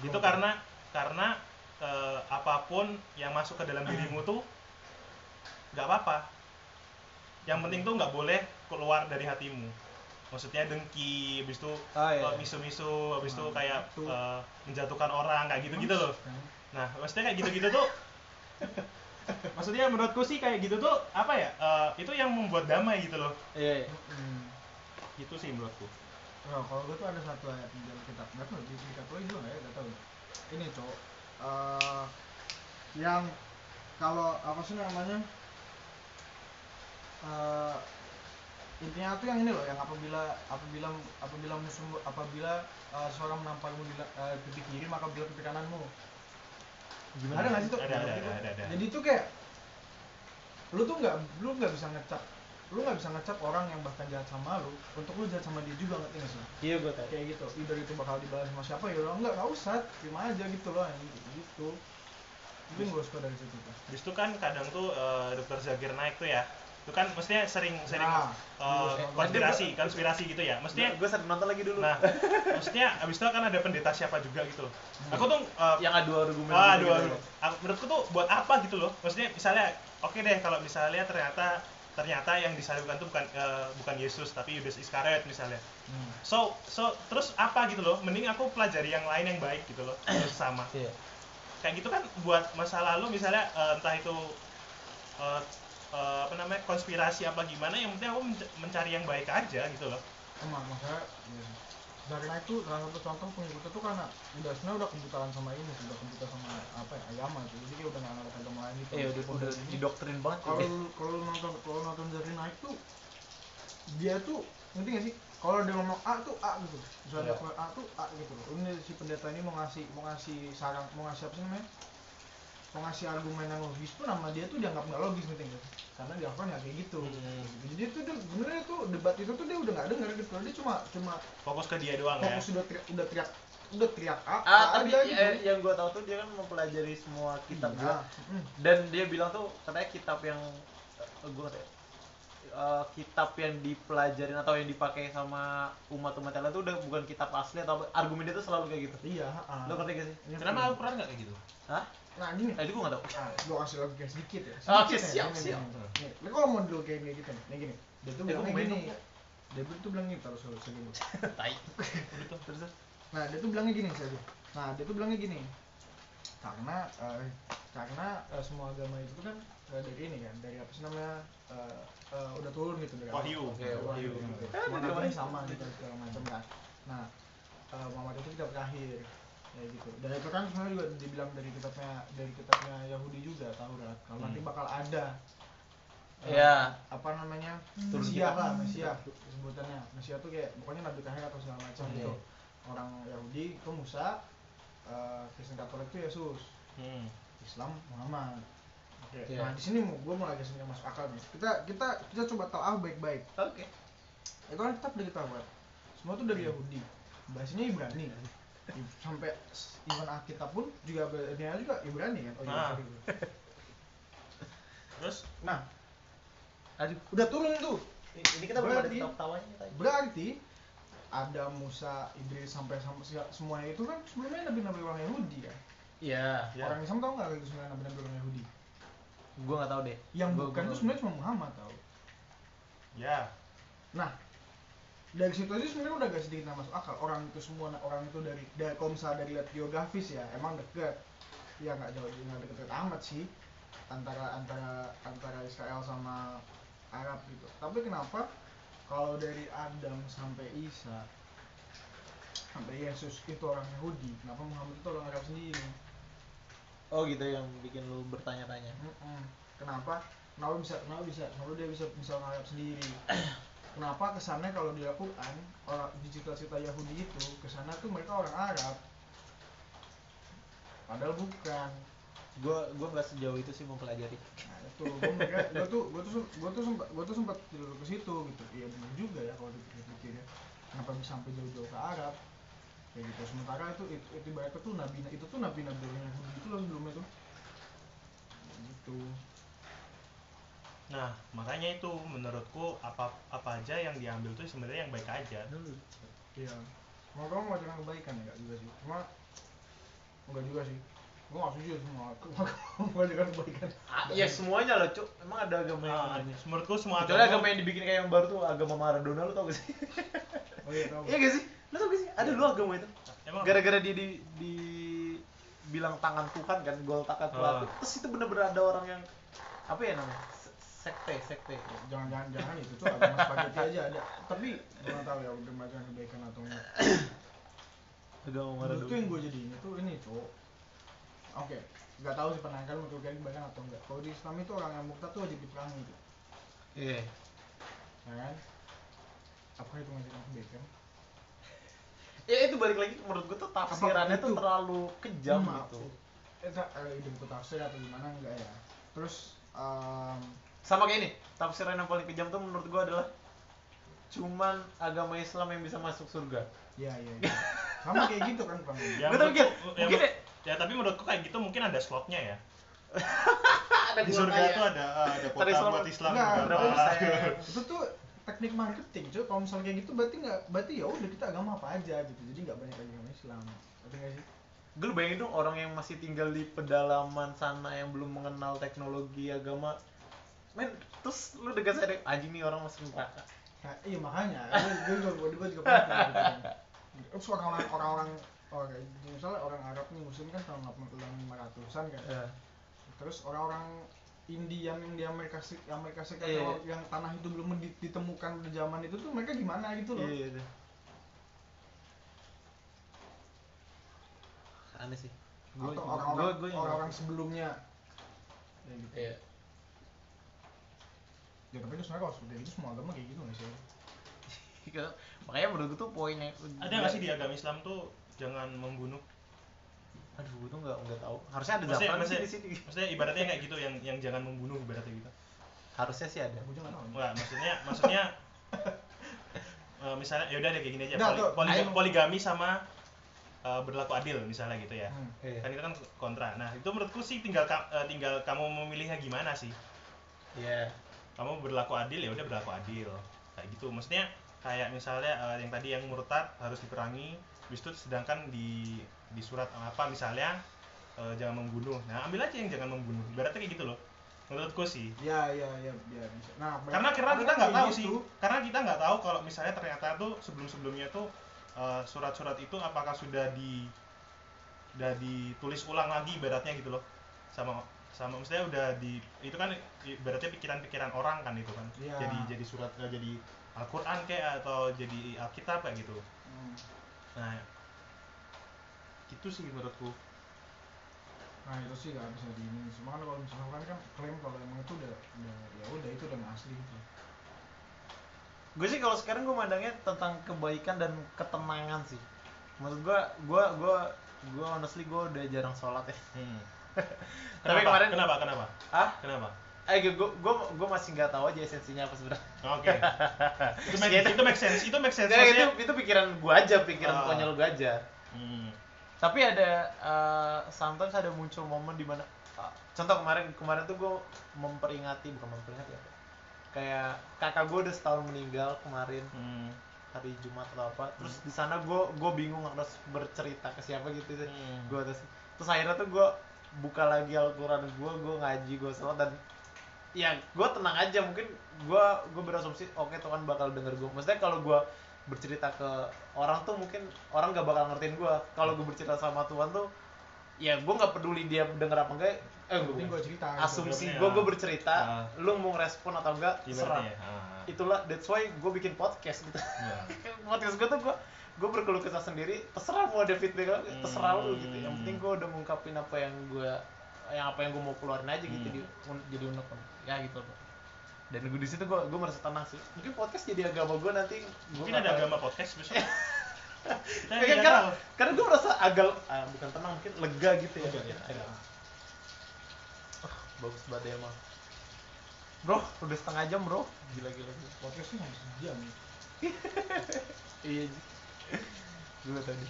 itu Betul. karena karena eh, apa pun yang masuk ke dalam dirimu tuh nggak apa-apa yang penting tuh nggak boleh keluar dari hatimu maksudnya dengki habis itu Ah, iya. misu-misu habis itu Nah, kayak itu. eh, menjatuhkan orang kayak gitu-gitu loh kan. Nah, maksudnya kayak gitu-gitu tuh maksudnya menurutku sih kayak gitu tuh apa ya? eh, itu yang membuat damai gitu loh. iya iya. Hmm. Itu sih menurutku. Nah, kalau gue tuh ada satu ayat di dalam kitab, nggak tahu di, di Katolik juga ya, nggak tahu. Ini cowok, eh, yang kalau apa sih namanya, eh, intinya tuh yang ini loh, yang apabila apabila apabila musuh apabila eh, seorang menampakmu di pipi kiri maka bila pipi kananmu. Gimana? Ada nggak sih tuh? Ada, ada, ada, ada, ada. Jadi itu kayak lu tuh nggak lu nggak bisa ngecap lu nggak bisa ngecap orang yang bahkan jahat sama lu untuk lu jahat sama dia juga ngerti nggak sih? iya gue tahu kayak gitu either itu bakal dibalas sama siapa ya enggak nggak usah terima aja gitu loh gitu itu yang gue suka dari situ tuh itu kan kadang tuh eh, dokter Zakir naik tuh ya. Itu kan mestinya sering sering Nah, eh, dulu- konspirasi, konspirasi gitu ya. Mestinya gue sering nonton lagi dulu nah, maksudnya abis itu kan ada pendeta siapa juga gitu loh. Aku tuh eh, yang adu argumen Ah, gitu aduh, gitu. Aku- menurutku tuh buat apa gitu loh? Maksudnya misalnya, oke deh kalau misalnya ternyata ternyata yang disalibkan tuh bukan eh, bukan Yesus tapi Yudas Iskariot misalnya. Hmm. So so terus apa gitu loh? Mending aku pelajari yang lain yang baik gitu loh, terus sama. iya Kayak gitu kan buat masa lalu misalnya eh, entah itu eh, eh, apa namanya konspirasi apa gimana yang penting aku menc- mencari yang baik aja gitu loh. emang maksudnya ya. Darna itu salah satu contoh pengikutnya tuh karena udah sebenarnya udah kebutaan sama ini sih, udah kebuta sama apa ya agama tuh jadi dia udah nggak ngeliat agama lain gitu iya udah udah didoktrin banget kalau ya. lu- kalau lu nonton kalau nonton dari naik tuh dia tuh ngerti gak sih kalau dia ngomong A tuh A gitu misalnya Iya. dia A tuh A gitu loh ini si pendeta ini mau ngasih mau ngasih saran mau ngasih apa sih namanya mau ngasih argumen yang logis pun sama dia tuh dianggap nggak logis gak sih karena dia kan ya kayak gitu Hmm. jadi itu dia sebenarnya tuh debat itu tuh dia udah nggak denger gitu dia cuma cuma Fokus ke dia doang ya. fokus udah teriak udah teriak udah teriak A, ah A tapi aja ya, gitu yang gue tahu tuh dia kan mempelajari semua kitab Iya. juga Mm. dan dia bilang tuh katanya kitab yang gue eh, kitab yang dipelajarin atau yang dipakai sama umat-umat yang lain tuh udah bukan kitab asli atau argumen dia tuh selalu kayak gitu iya ha, lo ngerti gak sih. Kenapa Al-Quran nggak kayak gitu? hah nah gini nah itu gue gak tau Nah, gua kasih lagi kayak sedikit ya. Oke, ya, siap, gini, siap. gini. Nih, lu kalau mau dulu kayak gitu nih, gini. Dia tuh Eh, bilang gua gini. Dia tuh bilang gini terus terus segini. tai Gitu. terus terus. Nah, dia tuh bilangnya gini tuh. Nah, dia tuh bilangnya gini. Karena eh, karena eh, semua agama itu kan eh, dari ini kan, dari apa sih namanya? eh, eh, udah turun gitu dari. Wahyu. Oke, wahyu. gitu. Sama gitu segala macam kan. Nah, eh, Muhammad itu kita terakhir ya gitu dan itu kan sebenarnya juga dibilang dari kitabnya dari kitabnya Yahudi juga Taurat kalau nanti Hmm. bakal ada eh, Iya. apa namanya Mesia lah Mesia sebutannya Mesia tuh kayak pokoknya nabi terakhir atau segala macam Oke. gitu orang Yahudi itu Musa eh, Kristen Katolik itu Yesus Hmm. Islam Muhammad Iya. Nah di sini mau gue mau lagi yang masuk akal nih. Kita kita kita coba tahu ah baik-baik. oke Itu kan kitab dari Taurat. semua tuh dari Yahudi bahasanya Ibrani kan sampai even Alkitab pun juga dia juga Ibrani kan oh iya Ah. sorry. terus nah Aduh, udah turun tuh ini kita belum ada Berarti- tawa-tawanya tadi. berarti ada Musa, Idris sampai sampai semuanya itu kan sebelumnya nabi-nabi orang Yahudi kan Iya, Ya. orang Islam tahu nggak itu sebenarnya nabi-nabi orang Yahudi gua nggak tahu deh. yang Gua- bukan gua- itu sebenarnya cuma Muhammad tahu ya Nah, dari situ aja sebenarnya udah gak sedikit masuk akal. Orang itu semua orang itu dari dari kalau misalnya dari lihat geografis ya emang deket. Ya nggak jauh nggak deket-deket amat sih antara antara antara Israel sama Arab gitu. Tapi kenapa kalau dari Adam sampai Isa sampai Yesus itu orang Yahudi, kenapa Muhammad itu orang Arab sendiri? Oh gitu yang bikin lu bertanya-tanya. Mm-mm. Kenapa? Kenapa bisa? Kenapa bisa? Kenapa dia bisa bisa Arab sendiri? Kenapa kesannya kalau di Al-Quran orang di cita-cita Yahudi itu kesannya tuh mereka orang Arab? Padahal bukan. Gua gua nggak sejauh itu sih mempelajari. Nah itu gue gue tuh gue tuh gue tuh sempat gue tuh sempat tidur ke situ gitu. Iya benar juga ya kalau dipikir-pikir ya. Kenapa bisa sampai jauh-jauh ke Arab? Kayak gitu. Sementara itu itu, itu ibaratnya tuh nabi itu tuh nabi-nabi orang Yahudi itu loh sebelumnya tuh. Gitu. nah makanya itu menurutku apa apa aja yang diambil tuh sebenarnya yang baik aja Dulu. Iya. Mau kamu mengajarkan kebaikan ya, enggak juga sih. Cuma enggak juga sih. Gua nggak setuju semua kamu mengajarkan kebaikan. Ah, ya semuanya lah, Cuk. Emang ada agama yang Nah, ini. menurutku semua agama- agama yang dibikin kayak yang baru tuh agama Maradona lu tau gak sih? Oh iya tahu. Iya gak sih? Lu tau gak sih? Ada lu agama itu. emang Gara-gara dia di, di bilang tangan Tuhan kan gol takat pelatih. Ah. Terus itu bener-bener ada orang yang apa ya namanya? Se- Sekte, sekte. Jangan jangan jangan itu tuh agama spaghetti aja ada. Tapi gua nggak tahu ya udah mengajarkan kebaikan atau enggak. Agama Menurut Maradona. tuh yang gue jadi ini tuh ini cowok. Oke, nggak tahu sih penangkal mengajarkan kebaikan atau enggak. Kalau di Islam itu orang yang murtad tuh wajib diperangi tuh. Iya. Ya kan? Apa itu mengajarkan kebaikan? Ya itu balik lagi menurut gua tuh tafsirannya tuh itu? terlalu kejam Maaf. gitu. Eh, tak- eh, ide buku tafsir atau gimana enggak ya? Terus em, Sama kayak ini, tafsiran yang paling kejam tuh menurut gua adalah cuman agama Islam yang bisa masuk surga. Iya iya. iya. Sama kayak gitu kan Bang. ya, menurutku- mikir, ya, mungkin menurut- ya tapi menurutku kayak gitu mungkin ada slotnya ya Ada di surga tuh ada ada Ntar kota Islam- buat Islam Enggak, berapa itu tuh teknik marketing cuy kalau misalnya kayak gitu berarti nggak berarti ya udah kita agama apa aja gitu. Jadi nggak banyak agama Islam. Ngerti nggak sih? Gue lu bayangin dong orang yang masih tinggal di pedalaman sana yang belum mengenal teknologi agama. Men, terus lu dekat saya anjing nih orang masuk neraka. Nah, iya makanya. Gue juga gue juga juga pernah gitu. Terus orang-orang orang-orang oh, kayak gitu. misalnya orang Arab nih muslim kan tahun 8500-an kan. Ya. terus orang-orang Indian yang di Amerika Serikat, Amerika Serikat Iya. yang, yang tanah itu belum di- ditemukan di zaman itu tuh mereka gimana gitu loh Iya, iya. Aneh sih. Gua atau orang-orang gua- gua yang orang-orang ngerti. sebelumnya ya gitu Iya. ya tapi itu sebenarnya kalau seperti itu semua agama kayak gitu nggak sih Makanya menurut gue tuh poinnya ada nggak sih di agama Islam tuh jangan membunuh Aduh, tuh nggak nggak tahu. Harusnya ada maksudnya, sih maksudnya, di sini. maksudnya ibaratnya kayak gitu yang yang jangan membunuh ibaratnya gitu Harusnya sih ada. gue juga nggak maksudnya maksudnya eh, misalnya ya udah deh kayak gini aja Nggak, poli- tuh, poli- ayo. poligami sama eh, berlaku adil misalnya gitu ya Hmm. Iya. kan itu kan kontra nah itu menurutku sih tinggal eh, tinggal kamu memilihnya gimana sih Iya. kamu berlaku adil ya udah berlaku adil kayak gitu maksudnya kayak misalnya eh, yang tadi yang murtad harus diperangi habis itu sedangkan di di surat apa misalnya eh, jangan membunuh. Nah ambil aja yang jangan membunuh. Ibaratnya kayak gitu loh. Menurutku sih. Ya ya ya ya bisa. Nah karena karena kita nggak tahu gitu. sih. Karena kita nggak tahu kalau misalnya ternyata tuh sebelum sebelumnya tuh eh, surat-surat itu apakah sudah di sudah ditulis ulang lagi ibaratnya gitu loh. Sama sama maksudnya udah di itu kan ibaratnya pikiran-pikiran orang kan itu kan. Iya. jadi jadi surat eh, jadi Al-Quran kayak atau jadi Alkitab kayak gitu. Hmm. Nah itu sih menurutku. Nah itu sih nggak bisa di ini. Cuma kan kalau misalkan kan klaim kalau emang itu udah udah ya udah itu udah nggak asli gitu. Gue sih kalau sekarang gue mandangnya tentang kebaikan dan ketenangan sih. Maksud gue, gue, gue, gue honestly gue udah jarang sholat ya. hmm. Tapi kenapa? kemarin- kenapa? Kenapa? Ah, kenapa Ayo, gue gue gue masih nggak tahu aja esensinya apa sebenarnya. Oke. itu make, Ya, itu make sense. Itu make sense. Nah, itu itu pikiran gue aja, pikiran Ah. konyol gue aja. Hmm. Tapi ada eh, sometimes ada muncul momen di mana ah, contoh kemarin kemarin tuh gue memperingati bukan memperingati apa kayak kakak gue udah setahun meninggal kemarin Hmm. hari Jumat atau apa terus di sana gue gue bingung harus bercerita ke siapa gitu Hmm. gue terus terus akhirnya tuh gue buka lagi Al-Quran gue gue ngaji gue sholat dan ya gue tenang aja mungkin gue gue berasumsi oke Tuhan bakal denger gue maksudnya kalau gue bercerita ke orang tuh mungkin orang gak bakal ngertiin gue kalau gue bercerita sama Tuhan tuh ya gue nggak peduli dia denger apa enggak eh gue gue cerita gitu. asumsi gue ya. gue bercerita Ah. lu mau ngerespon atau enggak serah ah. itulah that's why gue bikin podcast gitu Ya. podcast gue tuh gue gue berkeluh kesah sendiri terserah mau ada feedback terserah lu gitu yang penting gue udah ngungkapin apa yang gue yang apa yang gue mau keluarin aja gitu Hmm. di un- jadi unek ya gitu loh dan gue di situ gue gue merasa tenang sih. Mungkin podcast jadi agama gue nanti. Gua Mungkin ada agama podcast besok. Ya, tidak karena tahu. karena gue merasa agak ah, bukan tenang mungkin lega gitu ya, ya. Ada. Ah, bagus banget ya emang bro udah setengah jam bro. Gila gila, gila. podcastnya nggak sejam iya gue tadi.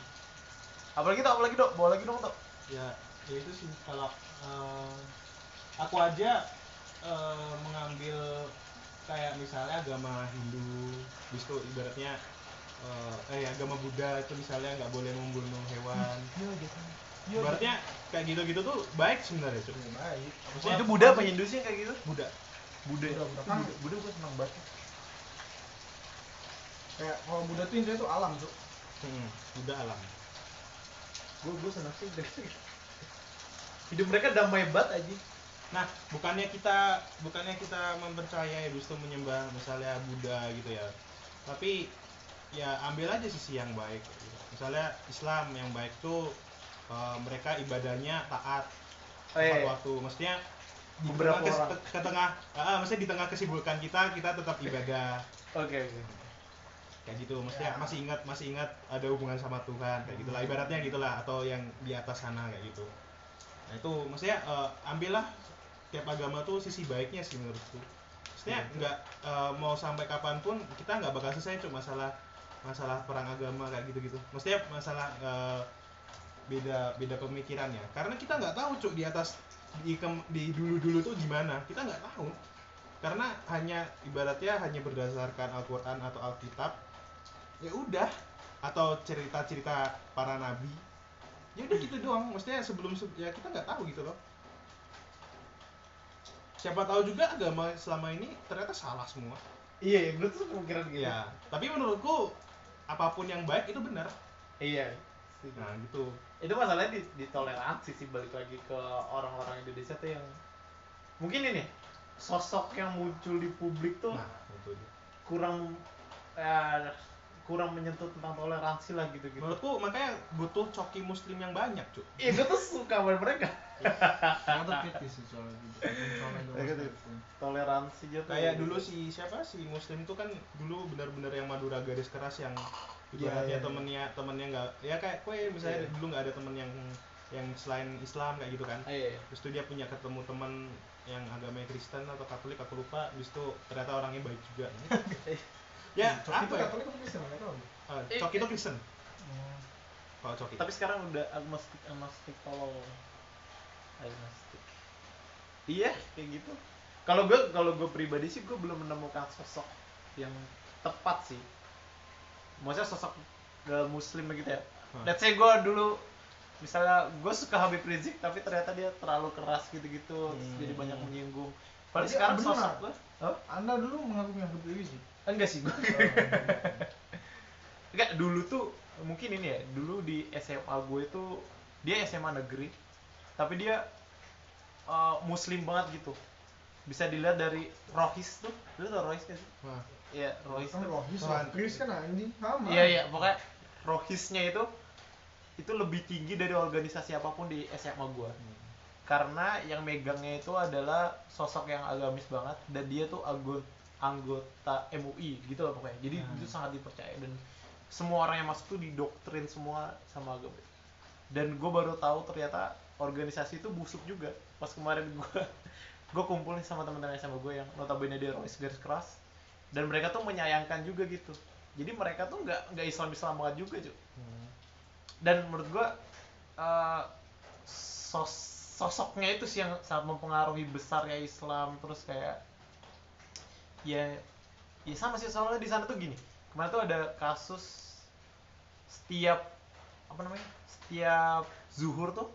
Apalagi tuh apalagi dok bawa lagi dong dok ya ya itu sih kalau eh, aku aja eh, mengambil kayak misalnya agama Hindu Habis itu ibaratnya eh, eh agama Buddha itu misalnya nggak boleh membunuh hewan. Ibaratnya kayak gitu-gitu tuh baik sebenarnya, Cuk. Ya, baik Maksudnya itu Buddha apa Hindu sih yang kayak gitu Buddha. Buddha Buddha, Buddha. Kan Buddha gue senang banget kayak kalau Buddha tuh intinya tuh alam tuh Hmm, Buddha alam. gue gue senang sih hidup mereka damai banget aja Nah, bukannya kita bukannya kita mempercayai itu menyembah misalnya Buddha gitu ya. Tapi ya ambil aja sisi yang baik. gitu. Misalnya Islam yang baik tuh eh, mereka ibadahnya taat Oh, iya, iya. waktu. Maksudnya di Beberapa tengah orang. ke, ke tengah, ah, maksudnya di tengah kesibukan kita kita tetap ibadah oke oke kayak gitu. Maksudnya Ya. masih ingat masih ingat ada hubungan sama Tuhan kayak gitulah ibaratnya gitulah atau yang di atas sana kayak gitu. Nah itu maksudnya eh, ambillah tiap agama tuh sisi baiknya sih menurutku. Maksudnya nggak eh, mau sampai kapan pun kita nggak bakal selesai cuma masalah masalah perang agama kayak gitu-gitu. Maksudnya masalah eh, beda beda pemikirannya. Karena kita nggak tahu cuk di atas di di dulu-dulu tuh gimana. Kita nggak tahu. Karena hanya ibaratnya hanya berdasarkan Al-Qur'an atau Alkitab. Ya udah atau cerita-cerita para nabi. Ya udah gitu doang. Maksudnya sebelum se- ya kita nggak tahu gitu loh. Siapa tahu juga agama selama ini ternyata salah semua. Iya gue tuh pemikiran gitu. Ya tapi menurutku apa pun yang baik itu benar. Iya nah gitu. Itu masalahnya di, di toleransi sih balik lagi ke orang-orang Indonesia tuh yang mungkin ini sosok yang muncul di publik tuh nah kurang eh, kurang menyentuh tentang toleransi lah gitu-gitu. menurutku makanya butuh coki muslim yang banyak cuk Iya, gue tuh suka sama mereka. Tuh kritis sih soal gitu agama gitu. Toleransi aja tuh. kayak dulu si siapa si muslim tuh kan dulu benar-benar yang madura garis keras yang ibaratnya Iya, iya. temennya temennya nggak ya kayak kue misalnya Iya. dulu nggak ada temen yang yang selain Islam kayak gitu kan Ah, iya. Terus itu dia punya ketemu teman yang agamanya Kristen atau Katolik aku lupa. Habis itu ternyata orangnya baik juga. ya, Coki apa itu ya? Katolik apa Kristen nggak tahu. Eh, Eh, Coki itu eh. Kristen. Kalau Coki. Tapi sekarang udah agnostik agnostik kalau agnostik. Iya, kayak gitu. Kalau gue kalau gue pribadi sih gue belum menemukan sosok yang tepat sih. Maksudnya sosok ke muslim gitu ya. Hmm. Let's say gue dulu misalnya gue suka Habib Rizik tapi ternyata dia terlalu keras gitu-gitu Hmm. jadi banyak menyinggung. Paling Berarti sekarang sosok gue, Hah? Anda dulu mengagumi Habib Rizik. Enggak sih gue. Enggak, dulu tuh mungkin ini ya, dulu di SMA gue itu dia SMA negeri, tapi dia uh, muslim banget gitu. Bisa dilihat dari Rohis tuh, lu tau Rohis kan sih? Wah, Iya, Rohis Kan. Rohis, Tuhan. Chris kan anjing sama. Iya, iya, pokoknya Rohisnya itu itu lebih tinggi dari organisasi apa pun di SMA gue. Karena yang megangnya itu adalah sosok yang agamis banget dan dia tuh anggo- anggota MUI gitu loh pokoknya. Jadi Hmm. itu sangat dipercaya dan semua orang yang masuk tuh didoktrin semua sama agama. Dan gue baru tahu ternyata organisasi itu busuk juga. Pas kemarin gue gue kumpul nih sama teman-teman SMA gue yang notabene dia rois garis keras dan mereka tuh menyayangkan juga gitu jadi mereka tuh nggak nggak Islam Islam banget juga cuy dan menurut gue eh, sos- sosoknya itu sih yang sangat mempengaruhi besar ya Islam terus kayak ya ya sama sih soalnya di sana tuh gini. Kemarin tuh ada kasus setiap apa namanya setiap zuhur tuh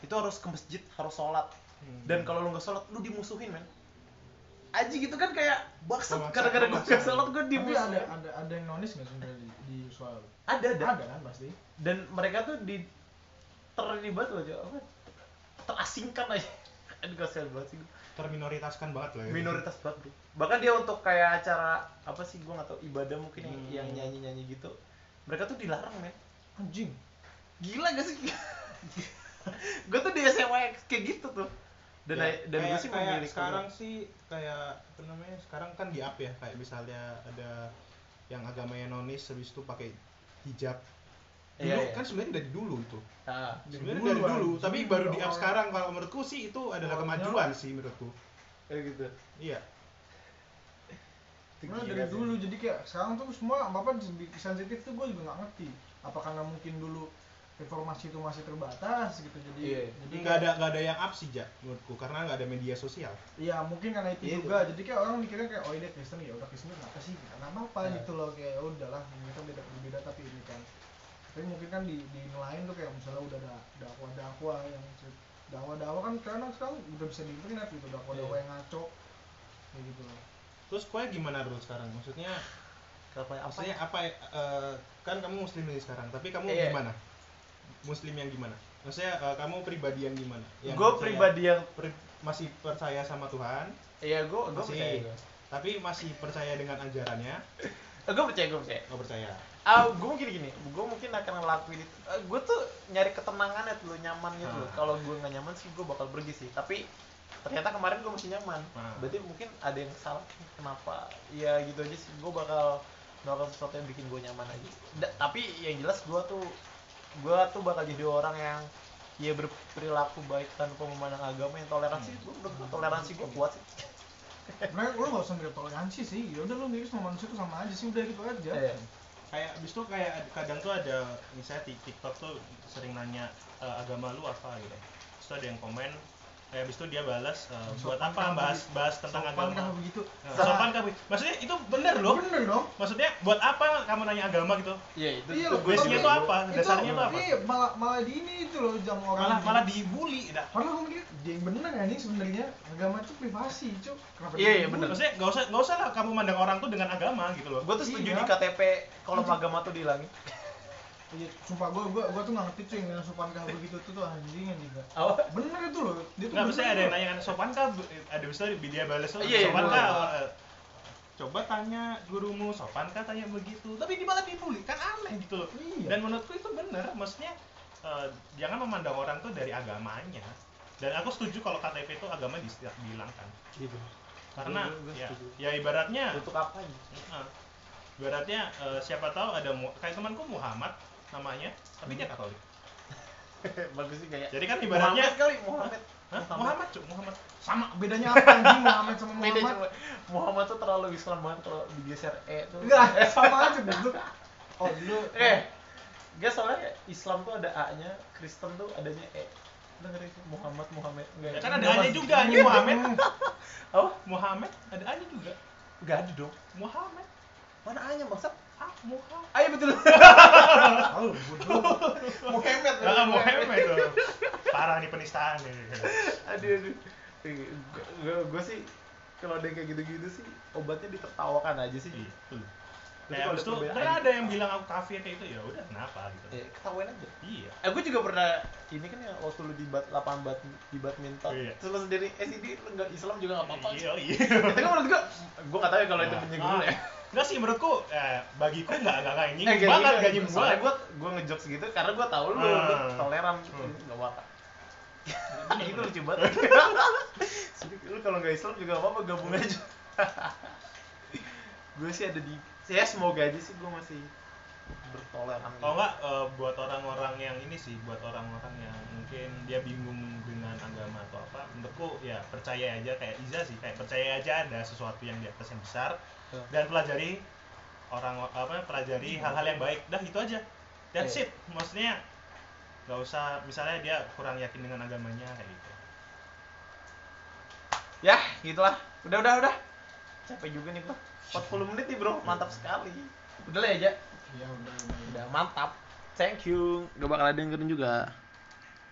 itu harus ke masjid harus sholat. Hmm. dan kalau lu nggak sholat lu dimusuhin men. Aji gitu kan kayak baksat Memaksa- gara-gara gue nggak sholat gue Tapi dimusuhin ada ada ada yang nonis nggak sebenarnya di, di soal? Ada ada. Ada kan pasti. dan mereka tuh di terlibat loh apa? Terasingkan aja. Aduh kasihan banget sih. Terminoritaskan banget lah ya. minoritas banget bro. Bahkan dia untuk kayak acara apa sih gue tahu ibadah mungkin yang, Hmm. yang nyanyi nyanyi gitu. Mereka tuh dilarang men. Anjing. gila gak sih? Gue tuh di SMA kayak gitu tuh. Dan Ya, dan gue sih kayak memilih sekarang sih kayak apa namanya sekarang kan di up ya. Kayak misalnya ada yang agamanya nonis habis itu pakai hijab dulu Iya, iya. kan sebenarnya dari dulu itu nah, sebenarnya dulu, dari dulu anjing. tapi baru di up sekarang kalau menurutku sih itu adalah kemajuan sih menurutku kayak gitu iya Nah, dari sih. dulu jadi kayak sekarang tuh semua apa sensitif tuh gue juga nggak ngerti. Apa karena mungkin dulu informasi itu masih terbatas gitu jadi Iya. jadi nggak ada nggak ada yang up sih ja menurutku karena nggak ada media sosial Iya mungkin karena itu Iya, juga. Jadi kayak orang mikirnya kayak oh ini Kristen ya udah Kristen apa sih? Kenapa apa Iya. gitu loh kayak ya udahlah mereka beda berbeda tapi ini kan. Tapi mungkin kan di di lain tuh kayak misalnya udah ada dakwah-dakwah yang dakwah-dakwah kan karena sekarang udah bisa di internet gitu dakwah-dakwah Iya. yang ngaco kayak gitu loh. terus kue gimana dulu sekarang? Maksudnya apa apa? maksudnya apa eh, kan kamu muslim ini sekarang tapi kamu Iya. gimana? Muslim yang gimana? Maksudnya eh, kamu pribadi yang gimana? Yang gue pribadi yang per- masih percaya sama Tuhan? Iya gue gue masih. percaya gue tapi masih percaya dengan ajarannya? Gue percaya gue percaya. Nggak percaya ah gue mungkin gini gue mungkin akan ngelakuin itu gue tuh nyari ketenangan ya tuh nyaman gitu loh Ah. kalau gue nggak nyaman sih gue bakal pergi sih tapi ternyata kemarin gue masih nyaman Ah. berarti mungkin ada yang salah kenapa ya gitu aja sih gue bakal melakukan sesuatu yang bikin gue nyaman aja Da- tapi yang jelas gue tuh gue tuh bakal jadi orang yang ya berperilaku baik tanpa memandang agama yang toleransi Hmm. gue menurut gua toleransi gue kuat sih Sebenarnya lu gak usah mirip toleransi sih. Ya udah lu mirip sama manusia tuh sama aja sih udah gitu aja. Iya. Kayak abis itu kayak kadang tuh ada misalnya di TikTok tuh sering nanya eh, agama lu apa? gitu. Terus ada yang komen kayak abis itu dia balas eh, buat apa kah bahas begitu? bahas tentang Sopan kah agama begitu? Nah, sopan kah Bi? maksudnya itu bener loh Bener dong. maksudnya buat apa kamu nanya agama gitu iya itu Iya itu loh, setuju. tuh apa dasarnya tuh apa Iya, malah malah di ini itu loh jam orang. malah malah dibully dah Padahal gue mikir, dia yang bener ya nih sebenarnya agama itu privasi, cuk. Kenapa Iya, iya, bener. maksudnya nggak usah nggak usah lah kamu mandang orang tuh dengan agama gitu loh gue tuh setuju Iya. di KTP kalau agama tuh dihilangin Iya, sumpah gue gue gue tuh nggak ngerti cuy yang sopan kah begitu tuh tuh anjing anjing gak. apa? Bener itu loh, dia tuh nggak maksudnya ada yang nanya kan sopan kah? Ada bisa dia balas tuh Iya, iya, sopan kah? Eh, coba tanya gurumu sopan kah? Tanya begitu. Tapi di malah dibully kan aneh gitu loh. Iya. dan menurutku itu bener maksudnya eh, jangan memandang orang tuh dari agamanya. Dan aku setuju kalau KTP itu agama di dihilangkan gitu karena gua ya, ya ibaratnya untuk apa ya eh, ibaratnya eh, siapa tahu ada kayak temanku Muhammad namanya tapi dia Katolik bagus sih kayak jadi kan ibaratnya Muhammad kali Muhammad Hah? Muhammad cuk Muhammad Sama bedanya apa anjing Muhammad sama beda Muhammad? cuma Muhammad tuh terlalu Islam banget kalau digeser E tuh Enggak, sama aja dulu. Oh, dulu eh Gak soalnya Islam tuh ada A-nya, Kristen tuh adanya E. Ngerti sih? Muhammad, Muhammad. Enggak. ya kan ada A-nya juga nih Muhammad Apa? Muhammad ada A-nya juga Enggak ada dong. Muhammad Mana A-nya maksud? ah Muhammad Ayo betul. Tahu, bodoh. Muhammad. ah Muhammad tuh parah nih penistaan nih aduh aduh. Gue gue sih kalau ada yang kayak gitu-gitu sih obatnya ditertawakan aja sih. Iya, betul. Tapi Kayak kalau abis itu ternyata ada yang bilang aku kafir kayak itu ya udah kenapa gitu Eh, ketahuan aja. iya Eh, gue juga pernah ini kan ya waktu lu di bat lapangan bat di badminton. Iya. Terus lu sendiri eh sih lu enggak Islam juga enggak apa-apa. iya iya Itu kan menurut gua gua enggak tahu ya kalau itu Nah, ah. ya. Enggak sih menurutku eh, bagiku enggak enggak enggak nyinggung Eh, kayak banget gitu. enggak nyinggung Soalnya banget. gua gua ngejokes gitu karena gua tahu lu, Ah. lu toleran Hmm. enggak apa-apa. itu lucu banget. Lu kalau nggak Islam juga apa-apa gabung aja. gue sih ada di saya semoga aja sih gue masih bertoleran kalau nggak eh, buat orang-orang yang ini sih buat orang-orang yang mungkin dia bingung dengan agama atau apa menurutku ya percaya aja kayak Iza sih kayak percaya aja ada sesuatu yang di atas yang besar Betul. dan pelajari orang apa pelajari hal-hal yang baik. Dah itu aja. That's Iya. it. Maksudnya nggak usah misalnya dia kurang yakin dengan agamanya kayak gitu. Ya gitulah. Udah udah udah. Capek juga nih bro 40 menit nih bro. Mantap sekali. Udah lah ya Iya udah udah. udah. Mantap. Thank you. Gak bakal ada yang dengerin juga